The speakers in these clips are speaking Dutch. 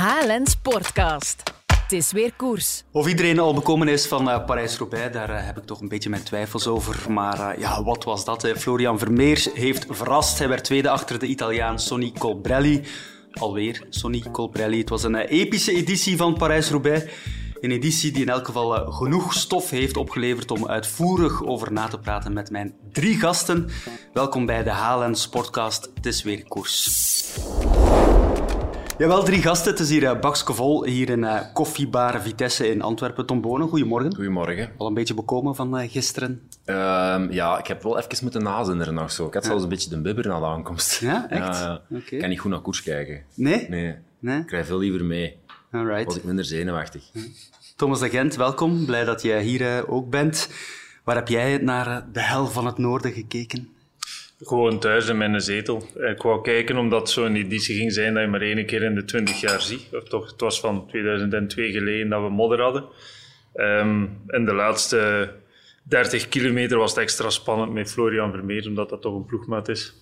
HLN Sportcast. Het is weer koers. Of iedereen al bekomen is van uh, Parijs-Roubaix, daar uh, heb ik toch een beetje mijn twijfels over. Maar uh, ja, wat was dat? Florian Vermeers heeft verrast. Hij werd tweede achter de Italiaan Sonny Colbrelli. Alweer Sonny Colbrelli. Het was een epische editie van Parijs-Roubaix. Een editie die in elk geval genoeg stof heeft opgeleverd om uitvoerig over na te praten met mijn drie gasten. Welkom bij de HLN Sportcast. Het is weer koers. Jawel, drie gasten. Het is hier uh, hier in uh, koffiebar Vitesse in Antwerpen. Tom Bonen, goedemorgen. Goedemorgen. Al een beetje bekomen van uh, gisteren? Um, ja, ik heb wel even moeten nazinderen nog zo. Ik had ja. zelfs een beetje de bibber na de aankomst. Ja, echt? Okay. Ik kan niet goed naar koers kijken. Nee? Nee. nee? Ik krijg veel liever mee. Alright. Was ik minder zenuwachtig. Thomas de Gent, welkom. Blij dat je hier ook bent. Waar heb jij naar de hel van het noorden gekeken? Gewoon thuis in mijn zetel. Ik wou kijken omdat zo'n editie ging zijn dat je maar één keer in de twintig jaar ziet. Of toch, het was van 2002 geleden dat we modder hadden. Um, in de laatste 30 kilometer was het extra spannend met Florian Vermeer, omdat dat toch een ploegmaat is.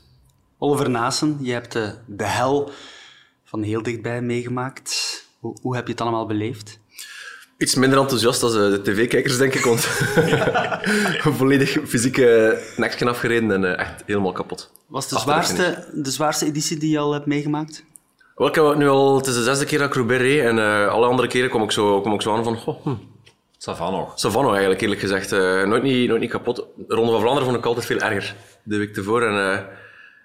Oliver Naassen, je hebt de, de hel van heel dichtbij meegemaakt. Hoe, hoe heb je het allemaal beleefd? Iets minder enthousiast dan de tv-kijkers, denk ik. Want volledig fysieke nekje afgereden en uh, echt helemaal kapot. Was de zwaarste, de zwaarste editie die je al hebt meegemaakt? Wel, ik heb nu al, het is de zesde keer dat ik Roubaix reed. En uh, alle andere keren kom ik zo, kom ik zo aan van... Oh, hm. Savano. Savano eigenlijk, eerlijk gezegd. Uh, nooit, niet, nooit niet kapot. De Ronde van Vlaanderen vond ik altijd veel erger. De week ervoor. En,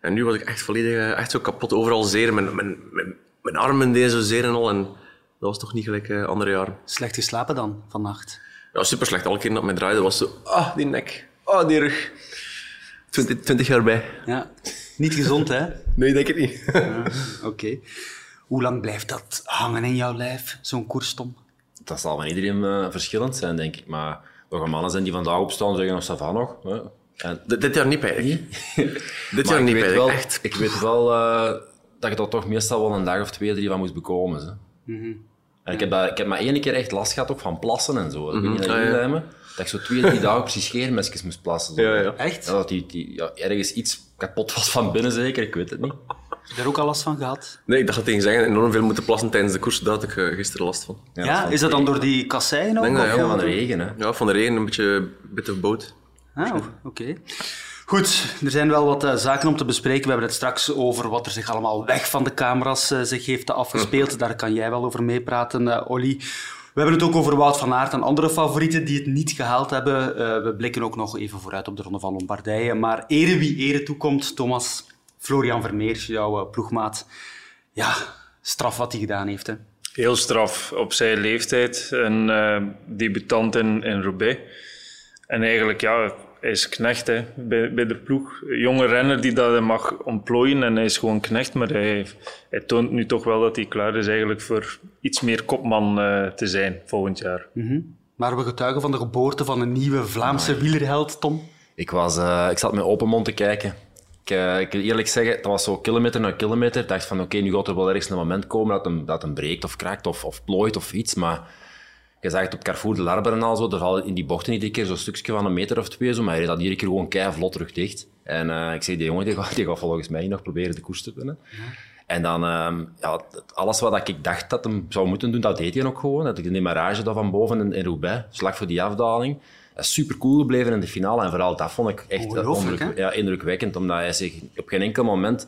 en nu was ik echt volledig echt zo kapot. Overal zeer. Mijn, mijn, mijn, mijn armen deden zo zeer en al. En, dat was toch niet gelijk uh, andere jaren. Slecht geslapen dan, vannacht? Ja, super slecht. Alle keer dat mij draaide was zo... Ah, die nek. Ah, die rug. Twintig, twintig jaar bij. Ja. Niet gezond, hè? nee, denk ik niet. ja, Oké. Okay. Hoe lang blijft dat hangen in jouw lijf, zo'n koerstom? Dat zal van iedereen uh, verschillend zijn, denk ik. Maar er gaan mannen zijn die vandaag opstaan en zeggen, nog Sava nog. Hè? En... dit jaar niet bij. dit jaar niet echt. Ik weet wel uh, dat je er toch meestal wel een dag of twee, drie van moest bekomen. Hè? Mm -hmm. En ik, heb dat, ik heb maar één keer echt last gehad ook van plassen en zo. Ik weet niet dat jullie dat Dat ik zo twee, drie dagen precies scheermesjes moest plassen. Zo. Ja, ja. Echt? Ja, dat die, die, ja, ergens iets kapot was van binnen zeker, ik weet het niet. Heb je er ook al last van gehad? Nee, ik dacht dat tegen zeggen enorm veel moeten plassen tijdens de koers. Daar had ik uh, gisteren last van. Ja, is dat dan door die kasseien ook? Denk dat, ja, van de regen. Hè? Ja, van de regen, een beetje bit of boot. Ah, oké. Okay. Goed, er zijn wel wat uh, zaken om te bespreken. We hebben het straks over wat er zich allemaal weg van de camera's uh, zich heeft afgespeeld. Daar kan jij wel over meepraten, uh, Olly. We hebben het ook over Wout van Aert en andere favorieten die het niet gehaald hebben. we blikken ook nog even vooruit op de Ronde van Lombardije. Maar ere wie ere toekomt, Thomas, Florian Vermeers, jouw ploegmaat. Ja, straf wat hij gedaan heeft. Hè? Heel straf op zijn leeftijd. Een debutant in, in Roubaix. En eigenlijk, ja, hij is knecht hè, bij, bij de ploeg. Een jonge renner die dat mag ontplooien en hij is gewoon knecht. Maar hij, hij toont nu toch wel dat hij klaar is eigenlijk voor iets meer kopman uh, te zijn volgend jaar. Mm -hmm. Maar we getuigen van de geboorte van een nieuwe Vlaamse wielerheld, Tom? Ik, was, uh, ik zat met open mond te kijken. Ik, uh, ik wil eerlijk zeggen, dat was zo kilometer na kilometer. Ik dacht van oké, okay, nu gaat er wel ergens een moment komen dat hem, dat hem breekt of kraakt of, of plooit of iets. Maar je zag het op Carrefour de Larber en al zo, er vallen in die bochten iedere keer zo'n stukje van een meter of twee, zo, maar hij reed dat iedere keer gewoon kei vlot terug dicht. En uh, ik zei, die jongen die gaat, die gaat volgens mij nog proberen de koers te winnen. Ja. En dan, uh, ja, alles wat ik dacht dat hij zou moeten doen, dat deed hij ook gewoon. Dat ik in die marage daar van boven in, in Roubaix, slag voor die afdaling. Is super cool gebleven in de finale en vooral dat vond ik echt indruk, ja, indrukwekkend, omdat hij zich op geen enkel moment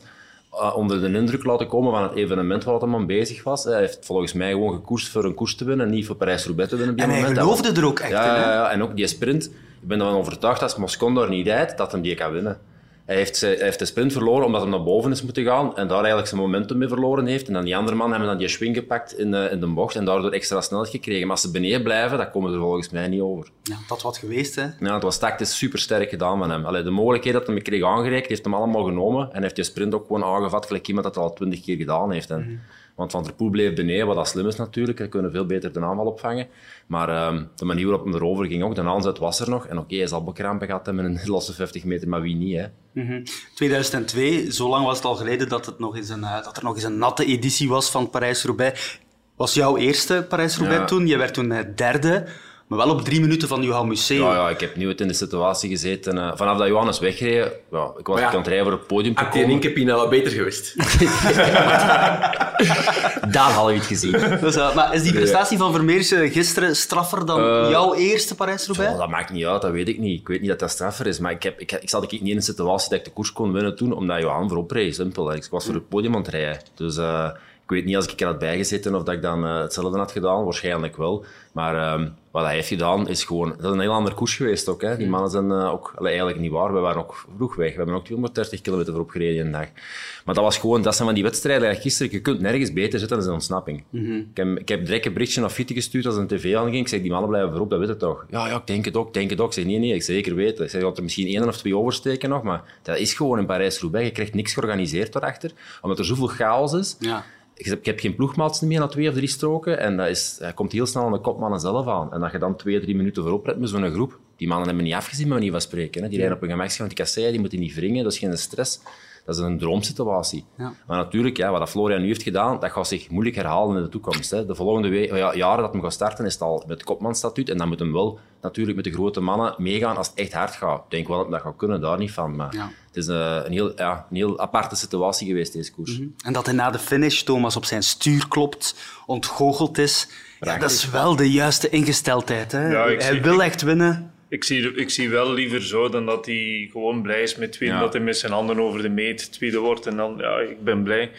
uh, onder de indruk laten komen van het evenement waar hij aan bezig was. Hij heeft volgens mij gewoon gekoerst voor een koers te winnen, niet voor Parijs-Roubaix te winnen op en moment. hij geloofde er ook echt ja, in. Ja, ja, en ook die sprint. Ik ben ervan overtuigd dat als Moscon niet rijdt, dat hij die kan winnen. Hij heeft, hij heeft de sprint verloren omdat hij naar boven is moeten gaan en daar eigenlijk zijn momentum mee verloren heeft. En dan die andere man hebben dan die swing gepakt in de, in de bocht en daardoor extra snelheid gekregen. Maar als ze beneden blijven, dan komen ze er volgens mij niet over. Ja, dat wat geweest, hè? Ja, het was tactisch super sterk gedaan van hem. Allee, de mogelijkheid dat hij hem kreeg aangereikt, heeft hem allemaal genomen en heeft die sprint ook gewoon aangevat gelijk iemand dat al twintig keer gedaan heeft. En, mm. Want Van der Poel bleef beneden, wat dat slim is natuurlijk. Hij kunnen veel beter de aanval opvangen. Maar um, de manier waarop hem erover ging ook, de aanzet was er nog. En oké, okay, hij zal bekrampen gehad hebben in een losse 50 meter, maar wie niet, hè? Mm -hmm. 2002, zo lang was het al geleden dat, het nog eens een, uh, dat er nog eens een natte editie was van Parijs-Roubaix. Was jouw eerste Parijs-Roubaix Ja. toen? Je werd toen uh, derde. Maar wel op drie minuten van Johan Museeuw. Ja, ja, ik heb nooit in de situatie gezeten. eh, vanaf dat Johannes wegreed, ja, ik was ja, aan het rijden voor het podium te Had die komen. één keer nou wat beter geweest? Daar hadden we het gezien. Dus, maar is die prestatie van Vermeers eh, gisteren straffer dan Eh, jouw eerste Parijs-Roubaix? Oh, dat maakt niet uit, dat weet ik niet. Ik weet niet dat dat straffer is, maar ik, heb, ik, ik zat niet in een situatie dat ik de koers kon winnen toen, omdat Johan voorop reed, simpel. Ik was voor het podium aan het rijden. Dus eh, ik weet niet als ik er had bijgezeten of dat ik dan eh, hetzelfde had gedaan, waarschijnlijk wel. Maar ehm, wat hij heeft gedaan is gewoon... Dat is een heel ander koers geweest ook. Hè. Die mannen zijn eh, ook... Allee, eigenlijk niet waar, we waren ook vroeg weg. We hebben ook 230 kilometer voorop gereden in een dag. Maar dat was gewoon... Dat zijn van die wedstrijden gisteren. Je kunt nergens beter zitten dan een ontsnapping. ik, heb, ik heb direct een berichtje naar Fitte gestuurd als een tv aanging. Ik zeg, die mannen blijven voorop, dat weet je toch? Ja, ja, ik denk het ook, ik denk het ook. Ik zeg, nee, nee, ik zeker weten. Ik zeg, er misschien één of twee oversteken nog, maar dat is gewoon in Parijs-Roubaix. Je krijgt niks georganiseerd daarachter, omdat er zoveel chaos is. Ja. Ik heb, geen ploegmaats meer na twee of drie stroken. En dat, is, dat komt heel snel aan de kopmannen zelf aan. En dat je dan twee, drie minuten voorop rijdt met zo'n groep. Die mannen hebben niet afgezien, maar niet van spreken. Hè. Die rijden op een gemakstuk, want die kasseien die moeten niet wringen. Dat is geen stress. Dat is een droomsituatie. Ja. Maar natuurlijk, ja, wat dat Florian nu heeft gedaan, dat gaat zich moeilijk herhalen in de toekomst. Hè. De volgende we- ja, jaren dat hem gaat starten, is het al met kopmanstatuut. En dan moet hem wel natuurlijk met de grote mannen meegaan als het echt hard gaat. Ik denk wel dat hij dat gaat kunnen, daar niet van. Maar Ja. het is eh, een, heel, ja, een heel aparte situatie geweest, deze koers. En dat hij na de finish Thomas op zijn stuur klopt, ontgoocheld is. Ja, dat is wel de juiste ingesteldheid. Hè? Hij wil echt winnen. Ik zie, ik zie wel liever zo dan dat hij gewoon blij is met tweede, Ja. dat hij met zijn handen over de meet tweede wordt. En dan, ja, ik ben blij.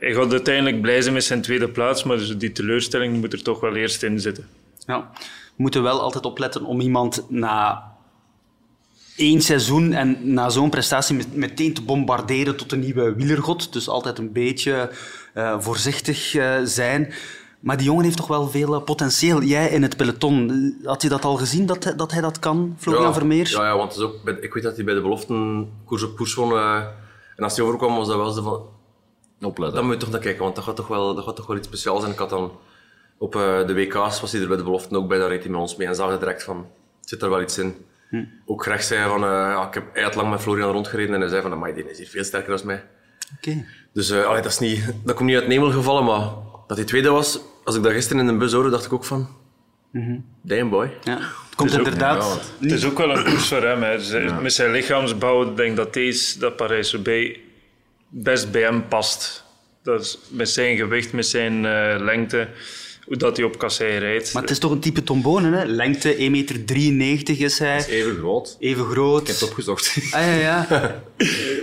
Hij gaat uiteindelijk blij zijn met zijn tweede plaats, maar dus die teleurstelling moet er toch wel eerst in zitten. Ja. We moeten wel altijd opletten om iemand na één seizoen en na zo'n prestatie met- meteen te bombarderen tot een nieuwe wielergod. Dus altijd een beetje eh, voorzichtig eh, zijn. Maar die jongen heeft toch wel veel eh, potentieel. Jij in het peloton, had je dat al gezien dat, hij- dat hij dat kan, Florian ja, Vermeers? Ja, ja, want het is ook, bij- ik weet dat hij bij de beloften koers op koers won. eh, en als hij overkwam, was dat wel zo van... Opletten. Dan moet je toch naar kijken, want dat gaat toch wel, dat gaat toch wel iets speciaals zijn. Ik had dan op eh, de WK's, was hij er bij de beloften ook bij, daar reed hij met ons mee en zag hij direct van, zit er wel iets in. Ook graag zei van, eh, ja, ik heb, hij had lang met Florian rondgereden en hij zei van, amai, die is hier veel sterker dan mij. Oké. Dus eh, allee, dat, is niet, dat komt niet uit de hemel gevallen, maar dat hij tweede was, als ik dat gisteren in de bus hoorde, dacht ik ook van, damn boy. Ja. Het komt inderdaad... ja, want- Het is ook wel een koers voor hem. Hè. Met zijn lichaamsbouw denk ik dat deze, dat Parijs-Roubaix, best bij hem past. Dat is met zijn gewicht, met zijn eh, lengte, hoe dat hij op kassei rijdt. Maar het is toch een type tombonen, hè? Lengte 1,93 meter is hij. Even groot. Even groot. Ik heb het opgezocht. Ah, ja, ja.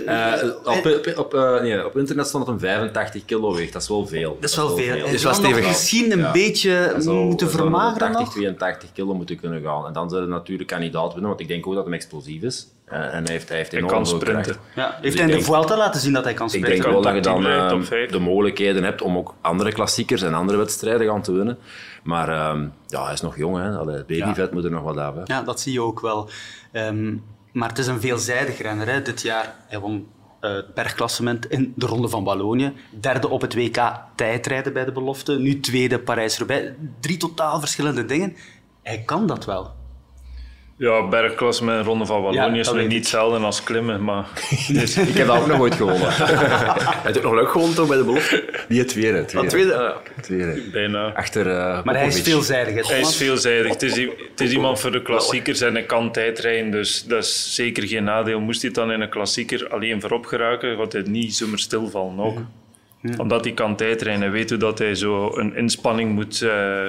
Eh, op, op, op, eh, nee, op internet stond dat hem 85 kilo weegt. Dat is wel veel. Dat is wel veel. Zal wel nog stevig. misschien een Ja. beetje moeten vermageren 80, nog. 82 kilo moeten kunnen gaan. En dan zou hij natuurlijk kandidaat winnen, want ik denk ook dat hij explosief is. Eh, en hij heeft, hij heeft Hij kan veel sprinten. kracht. Ja. Dus Heeft ik hij in de denk- Vuelta laten zien dat hij kan Ik sprinten? denk wel dat je dan eh, de mogelijkheden hebt om ook andere klassiekers en andere wedstrijden gaan te winnen. Maar ehm, ja, hij is nog jong, hè. Allee, babyvet moet er nog wat af. Hè. Ja, dat zie je ook wel. Ehm, maar het is een veelzijdig renner. Hè. Dit jaar hij won het bergklassement in de Ronde van Wallonië. Derde op het WK tijdrijden bij de belofte. Nu tweede Parijs-Roubaix. Drie totaal verschillende dingen. Hij kan dat wel. Ja, bergklasse met een ronde van Wallonië Ja, is nog niet ik. hetzelfde als klimmen, maar Ik heb dat ook nog ooit gewonnen. Hij heeft ook nog leuk gewonnen toch bij de belofte. Die het tweede. Ah, tweede. tweede? Ah, ja. tweede. bijna. Achter eh Maar hij is veelzijdig. hè, Hij is veelzijdig. Het is, het is iemand voor de klassiekers en hij kan tijdrijden, dus dat is zeker geen nadeel. Moest hij dan in een klassieker alleen voorop geraken, gaat hij niet zomaar stilvallen ook. Omdat hij kan tijdrijden en weet hoe dat hij zo een inspanning moet, eh,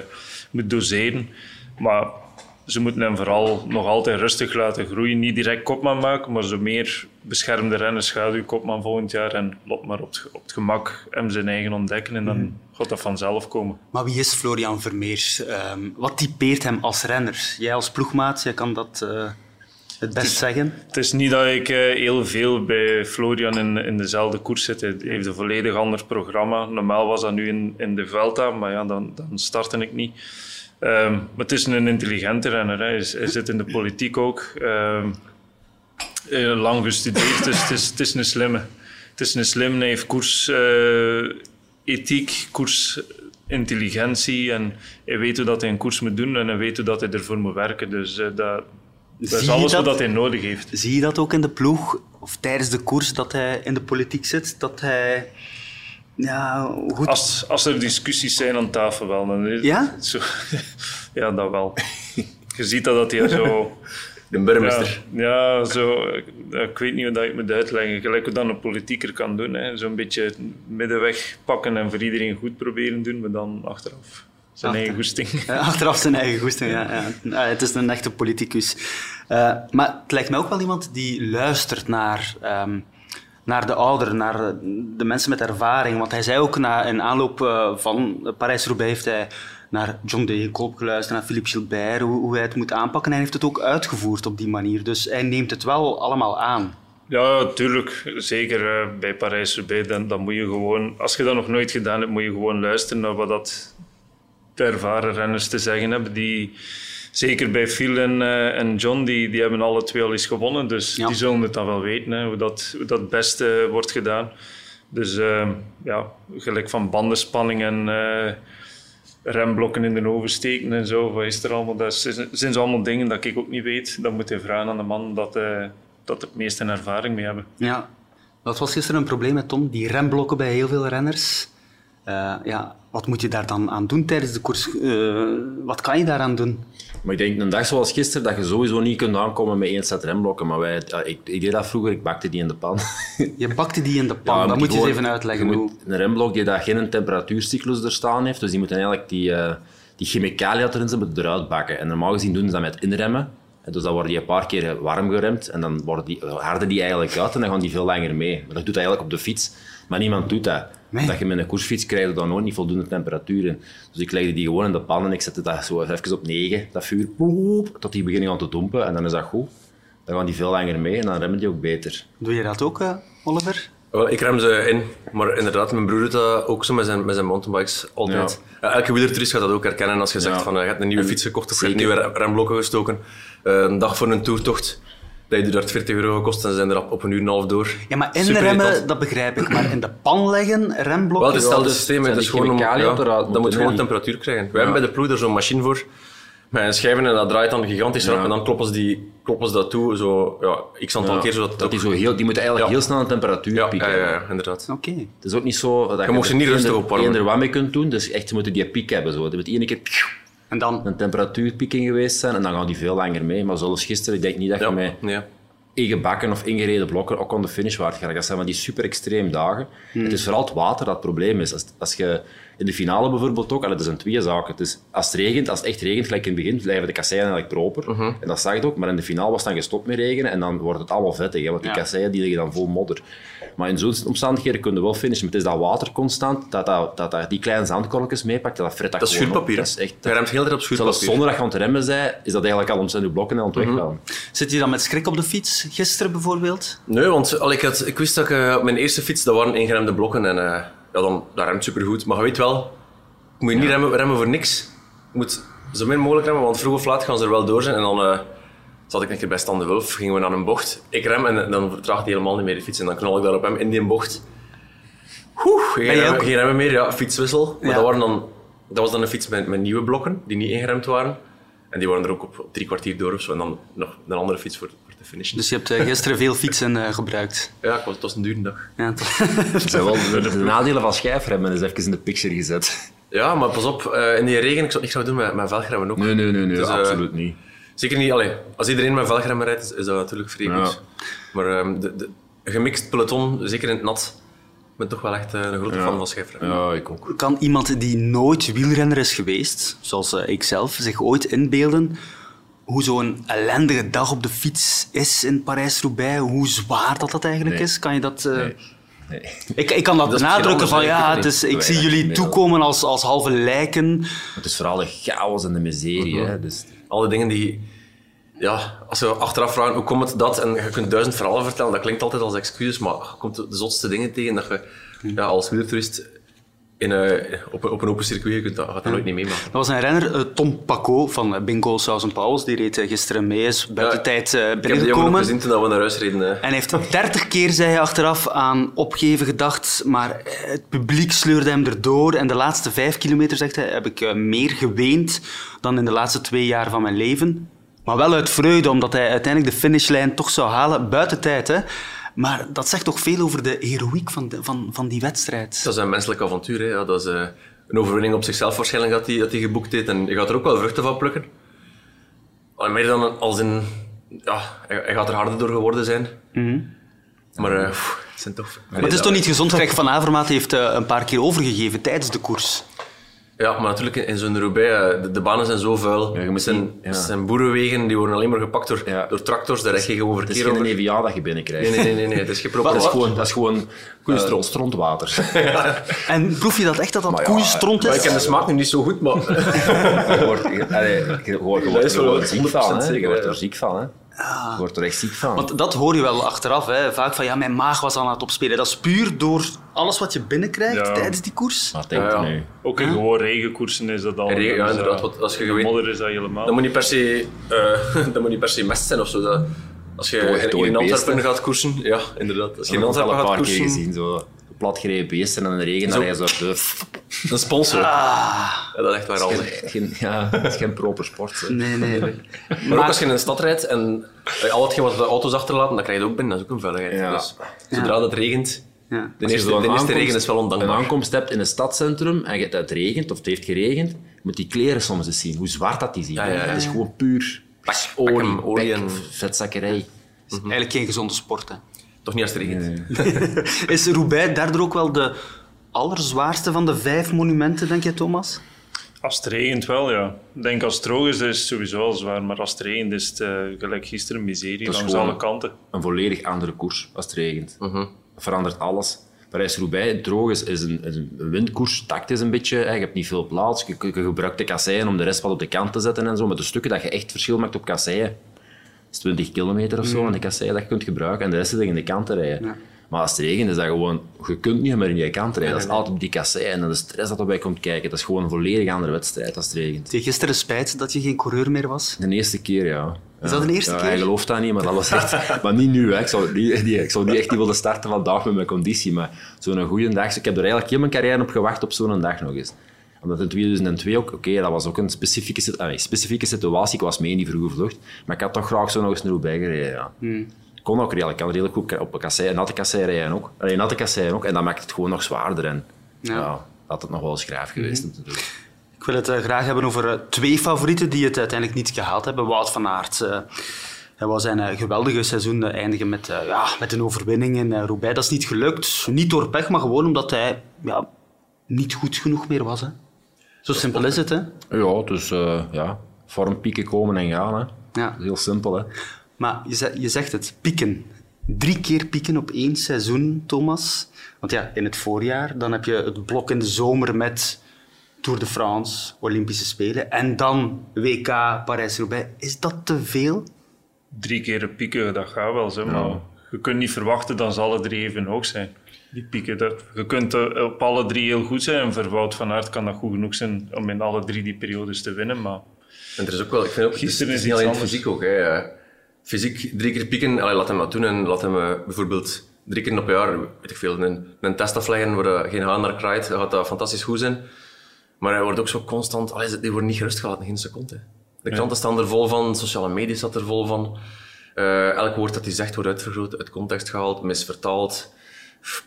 moet doseren. Maar ze moeten hem vooral nog altijd rustig laten groeien. Niet direct kopman maken, maar zo meer beschermde renners, schaduwkopman volgend jaar. En lot maar op het, op het gemak hem zijn eigen ontdekken en dan gaat dat vanzelf komen. Maar wie is Florian Vermeers? Ehm, wat typeert hem als renner? Jij als ploegmaat, jij kan dat eh, het best zeggen. Het is niet dat ik eh, heel veel bij Florian in, in dezelfde koers zit. Hij heeft een volledig ander programma. Normaal was dat nu in, in de Vuelta, maar ja, dan, dan startte ik niet. Ehm, maar het is een intelligente renner. Hij, is- hij zit in de politiek ook. Eh, lang gestudeerd, dus het is, het is een slimme. Het is een slimme, hij heeft koers... eh, ethiek, koersintelligentie en hij weet hoe dat hij een koers moet doen en hij weet hoe dat hij ervoor moet werken. Dus eh, dat, dat is alles dat? wat hij nodig heeft. Zie je dat ook in de ploeg of tijdens de koers dat hij in de politiek zit? Dat hij Ja, goed. Als, als er discussies zijn aan tafel wel. Dan is Ja? het Zo, ja, dat wel. Je ziet dat dat hier zo... De Ja, burgemeester. ja, zo, ik, ik weet niet hoe dat ik het moet uitleggen. Gelijk wat dan een politieker kan doen. hè. Zo'n beetje middenweg pakken en voor iedereen goed proberen doen, maar dan achteraf zijn Achter- eigen goesting. Eh, Achteraf zijn eigen goesting, ja. ja. Het is een echte politicus. Eh, maar het lijkt mij ook wel iemand die luistert naar, ehm, naar de ouderen, naar eh, de mensen met ervaring. Want hij zei ook na, in aanloop eh, van Parijs-Roubaix heeft hij naar John Degenkolb geluisterd, naar Philippe Gilbert, hoe, hoe hij het moet aanpakken. En hij heeft het ook uitgevoerd op die manier. Dus hij neemt het wel allemaal aan. Ja, tuurlijk. Zeker eh, bij Parijs-Roubaix. Dan, dan moet je gewoon... Als je dat nog nooit gedaan hebt, moet je gewoon luisteren naar wat dat de ervaren renners te zeggen hebben. Die, zeker bij Phil en, eh, en John, die, die hebben alle twee al eens gewonnen. Dus Ja. die zullen het dan wel weten, hè, hoe, dat, hoe dat het beste wordt gedaan. Dus eh, ja, gelijk van bandenspanning en eh, remblokken in de oven steken en zo. Wat is er allemaal? Dat zijn, allemaal dingen dat ik ook niet weet. Dat moet je vragen aan de man dat, eh dat er het meeste ervaring mee hebben. Ja, dat was gisteren een probleem met Tom. Die remblokken bij heel veel renners. Eh, ja, wat moet je daar dan aan doen tijdens de koers? Eh, wat kan je daaraan doen? Maar ik denk een dag zoals gisteren dat je sowieso niet kunt aankomen met één set remblokken. Maar wij, ik, ik deed dat vroeger, ik bakte die in de pan. Je bakte die in de pan. Ja, dat moet je eens even uitleggen. hoe. een remblok die daar geen temperatuurcyclus er staan heeft, dus die moeten eigenlijk die, eh die chemicaliën dat erin zitten eruit bakken. En normaal gezien doen ze dat met inremmen. En Dus dan worden die een paar keer warm geremd en dan worden die, harden die eigenlijk uit en dan gaan die veel langer mee. Maar dat doet dat eigenlijk op de fiets. Maar niemand doet dat. Nee. Dat je met een koersfiets krijgt dan nooit niet voldoende temperatuur in. Dus ik legde die gewoon in de pan en ik zette dat zo even op 9, dat vuur, poep, tot die beginnen aan te dompen. En dan is dat goed. Dan gaan die veel langer mee en dan remmen die ook beter. Doe je dat ook, eh, Oliver? Wel, ik rem ze in, maar inderdaad, mijn broer doet dat ook zo met zijn, met zijn mountainbikes altijd. Eh, elke wielertourist gaat dat ook herkennen als je zegt Ja. van eh, je hebt een nieuwe fiets gekocht of je hebt nieuwe rem- remblokken gestoken. Eh, een dag voor een toertocht, dat je daar 40 euro gekost en ze zijn er op een uur en een half door. Ja, maar inremmen, dat begrijp ik. Maar in de pan leggen, remblokken... Wel, het is hetzelfde dus systeem, het is gewoon om, ja, dat moet gewoon temperatuur krijgen. Wij hebben bij de ploeg er zo'n machine voor, met een schijven en dat draait dan gigantisch Ja. rap en dan kloppen ze, die, kloppen ze dat toe, zo, ja, x aantal Ja, keer, zodat het dat die, zo heel, die moeten eigenlijk Ja. heel snel een temperatuur ja, pieken. ja, ja, ja, inderdaad. Oké. Het is ook niet zo dat je, mocht ze niet er rustig opwarmen. eender wat mee kunt doen. Dus echt, ze moeten die piek hebben. Zo. Er moet één keer En dan... een temperatuurpieking geweest zijn en dan gaan die veel langer mee. Maar zoals gisteren, ik denk niet dat je Ja, met ja. ingebakken of ingereden blokken ook aan de finish waard gaat. Dat zijn van die super extreem dagen. Hmm. Het is vooral het water dat het probleem is. Als, als je in de finale bijvoorbeeld ook, dat zijn twee zaken. Het is, als het regent, als het echt regent, gelijk in het begin, blijven de kasseien eigenlijk proper. Mhm. En dat zag je ook. Maar in de finale was het dan gestopt met regenen en dan wordt het allemaal vettig. Hè, want die Ja. kasseien die liggen dan vol modder. Maar in zo'n omstandigheden kun je wel finishen. Maar het is dat water constant, dat, dat, dat, dat die kleine zandkorreltjes meepakt, dat fret dat, Dat is schuurpapier. Dat is echt... Je remt heel tijd op Zelfs schuurpapier. zonder dat je aan het remmen bent, is dat eigenlijk al om zijn blokken aan het Mhm. weggaan. Zit je dan met schrik op de fiets, gisteren bijvoorbeeld? Nee, want al, ik, had, ik wist dat ik eh, op mijn eerste fiets, dat waren ingeremde blokken en eh, ja, dan, dat remt supergoed. Maar je weet wel, je moet je niet remmen, remmen voor niks. Je moet zo min mogelijk remmen, want vroeg of laat gaan ze er wel door zijn. En dan eh, zat ik een keer bij Stan de Wulf, gingen we naar een bocht. Ik rem en dan vertraagt hij helemaal niet meer de fiets. En dan knal ik daar op hem in die bocht. Oeh, geen, remmen, ook- geen remmen meer, ja, fietswissel. Maar Ja. dat, waren dan, dat was dan een fiets met, met nieuwe blokken, die niet ingeremd waren. En die waren er ook op, op drie kwartier door of zo. En dan nog een andere fiets voor, voor te finishen. Dus je hebt eh, gisteren veel fietsen eh, gebruikt. Ja, het was, het was een dure dag. Ja, het- zijn wel de, de nadelen van schijfremmen is even in de picture gezet. Ja, maar pas op, eh, in die regen, ik zou het niet gaan doen met, met velgremmen ook. Nee, nee, nee, nee Dus, absoluut niet. Zeker niet, allee, als iedereen met velgremmen rijdt, is, is dat natuurlijk vrij Ja. goed. Maar ehm, de, de, een gemixt peloton, zeker in het nat, ik ben toch wel echt eh, een grote Ja. fan van schijfremmen. Ja, ik ook. Kan iemand die nooit wielrenner is geweest, zoals eh, ik zelf, zich ooit inbeelden hoe zo'n ellendige dag op de fiets is in Parijs-Roubaix? Hoe zwaar dat dat eigenlijk Nee. is? Kan je dat... eh, Nee. Nee. Ik, ik kan dat, benadrukken van ja, het is, ik zie jullie toekomen als, als halve lijken. Het is vooral de chaos en de miserie. hè. Dus, Alle dingen die... Ja, als we achteraf vragen hoe komt het dat, en je kunt duizend verhalen vertellen, dat klinkt altijd als excuses, maar je komt de zotste dingen tegen dat je ja, als wielertourist in, eh, op, een- op een open circuit, je kunt dat, gaat dat nooit niet meemaken. Dat was een renner, eh, Tom Paco van eh, Bingo Sausen Pauls, die reed gisteren mee, is buiten Ja, tijd eh, Ik heb binnengekomen. toen we naar huis reden. eh. En hij heeft dertig keer, zei hij achteraf, aan opgeven gedacht, maar het publiek sleurde hem erdoor. En de laatste vijf kilometer, zegt hij, heb ik meer geweend dan in de laatste twee jaar van mijn leven. Maar wel uit vreugde, omdat hij uiteindelijk de finishlijn toch zou halen, buiten tijd. Hè? Maar dat zegt toch veel over de heroïek van, de- van, van die wedstrijd. Dat is een menselijk avontuur. Hè. Ja, dat is eh, een overwinning op zichzelf waarschijnlijk dat hij dat hij geboekt heeft. En je gaat er ook wel vruchten van plukken. Al meer dan als in... Ja, hij, hij gaat er harder door geworden zijn. Maar eh, pff, het zijn toch... Maar het is toch niet gezond? Greg van Avermaat heeft eh, een paar keer overgegeven tijdens de koers. Ja, maar natuurlijk in- zo'n Roubaix, eh, de, de banen zijn zo vuil. Ja, je het, moet zijn, ja. zijn boerenwegen, die worden alleen maar gepakt door, Ja. door tractors. Daar heb je gewoon Het is verkeer geen over. EVA dat je binnenkrijgt. Nee, nee, nee, nee, nee. Het is geen proper. Dat is gewoon, dat is gewoon Goeie eh, stroom. strontwater. En proef je dat echt, dat dat koeienstront is? ik ken de smaak nu niet zo goed, maar... je wordt, je, allee, je wordt, je Dat is wordt, je wel wordt ziek van. 100% Hè. Je zeker, wordt ja. er ziek van. Hè. Je wordt er echt ziek van. Want dat hoor je wel achteraf. Hè. Vaak van, ja, mijn maag was aan het opspelen. Dat is puur door alles wat je binnenkrijgt Ja. tijdens die koers. Wat denk Ja, ja. nu? Ook in gewoon regenkoersen is dat al. En regen, ja, inderdaad, eh, want als je in de gewend- modder is dat helemaal. Dat moet niet per se, eh, dat moet niet per se mest zijn of zo. Dat, als je Tooi- in, in Antwerpen gaat koersen, ja, inderdaad. Als je in al Antwerpen een gaat paar keer koersen, gezien. Zo platgereden beesten en in de regen, Zo. dan rijden ze door de... een sponsor. Ja, dat is echt waar al. Geen, geen, ja, het is geen proper sport. hè. Nee, nee. nee. Maar ook als je in een stad rijdt en eh, al hetgeen wat de auto's achterlaten, dan krijg je ook binnen. Dat is ook een veiligheid. Ja. Dus zodra het regent, Ja. de je eerste, de eerste regen is wel Een ondankbaar. aankomst hebt in een stadcentrum en je- het regent, of het heeft geregend, je moet die kleren soms eens zien, hoe zwart dat die zien. Ja, ja, ja. Het is gewoon puur Pak- olie, pak hem, olie pek, en- vetzakkerij. Het is eigenlijk geen gezonde sport. Hè. Toch niet als. Is Roubaix daardoor ook wel de allerzwaarste van de vijf monumenten, denk je, Thomas? Als het regent wel, ja. Ik denk als het droog is, is het sowieso al zwaar. Maar als het regent is het eh, gelijk gisteren miserie Dat is langs alle kanten. Een volledig andere koers als het regent. Verandert alles. Parijs-Roubaix, droog is, is een, is een windkoers, takt is een beetje, hè. je hebt niet veel plaats, je, je gebruikt de kasseien om de rest wat op de kant te zetten en zo, maar de stukken dat je echt verschil maakt op kasseien, is 20 kilometer of zo aan de kasseien dat je kunt gebruiken en de rest is in de kant te rijden. Maar als het regent is dat gewoon, je kunt niet meer in je kant rijden, dat is altijd op die kasseien en de stress dat erbij komt kijken, dat is gewoon een volledig andere wedstrijd als het regent. Je gisteren spijt dat je geen coureur meer was? De eerste keer, ja. Is dat de eerste ja, keer? Hij gelooft dat niet, maar dat was echt... maar niet nu, hè. Ik zou niet, niet, ik zou niet echt niet willen starten vandaag met mijn conditie, maar zo'n goede dag... Ik heb er eigenlijk heel mijn carrière op gewacht op zo'n dag nog eens. Omdat in 2002 ook... Oké, dat was ook een specifieke, sit- nee, specifieke situatie. Ik was mee in die vroege vlucht. Maar ik had toch graag zo nog eens naar Roubaix gereden, ja. Hmm. Ik kon ook redelijk, ik kan redelijk goed op een kassei, natte kassei rijden ook. Allee, natte kassei ook. En dat maakt het gewoon nog zwaarder. En ja, Ja. Hmm. had het nog wel eens graaf geweest om te doen. Ik wil het eh, graag hebben over eh, twee favorieten die het uiteindelijk niet gehaald hebben. Wout van Aert. eh, hij was zijn eh, geweldige seizoen eindigen met, ja, met een overwinning in Roubaix. Dat is niet gelukt. Niet door pech, maar gewoon omdat hij ja, niet goed genoeg meer was. Hè. Zo simpel is het. Hè. Ja, dus eh, ja, vormpieken komen en gaan. Hè. Ja. Heel simpel, hè. Maar je, ze- je zegt het, pieken. Drie keer pieken op één seizoen, Thomas. Want ja, in het voorjaar, dan heb je het blok in de zomer met Tour de France, Olympische Spelen. En dan WK, Parijs-Roubaix. Is dat te veel? Drie keer pieken, dat gaat wel. Zo, maar je kunt niet verwachten dat ze alle drie even hoog zijn. Die pieken, dat, je kunt eh, op alle drie heel goed zijn. En voor Wout van Aert kan dat goed genoeg zijn om in alle drie die periodes te winnen. Maar En er is ook wel, ik vind ook, Gisteren het is niet alleen anders. fysiek ook. Hè. Eh, Fysiek drie keer pieken, allee, laat hem dat doen en laat hem eh, bijvoorbeeld drie keer op een jaar, weet ik veel, een, een test afleggen waar er geen haan naar kraait, dan gaat dat fantastisch goed zijn. Maar hij wordt ook zo constant, allee, die worden niet gerust gelaten, geen seconde. hè. De kranten staan er vol van, sociale media staat er vol van. Eh, elk woord dat hij zegt wordt uitvergroot, uit context gehaald, misvertaald.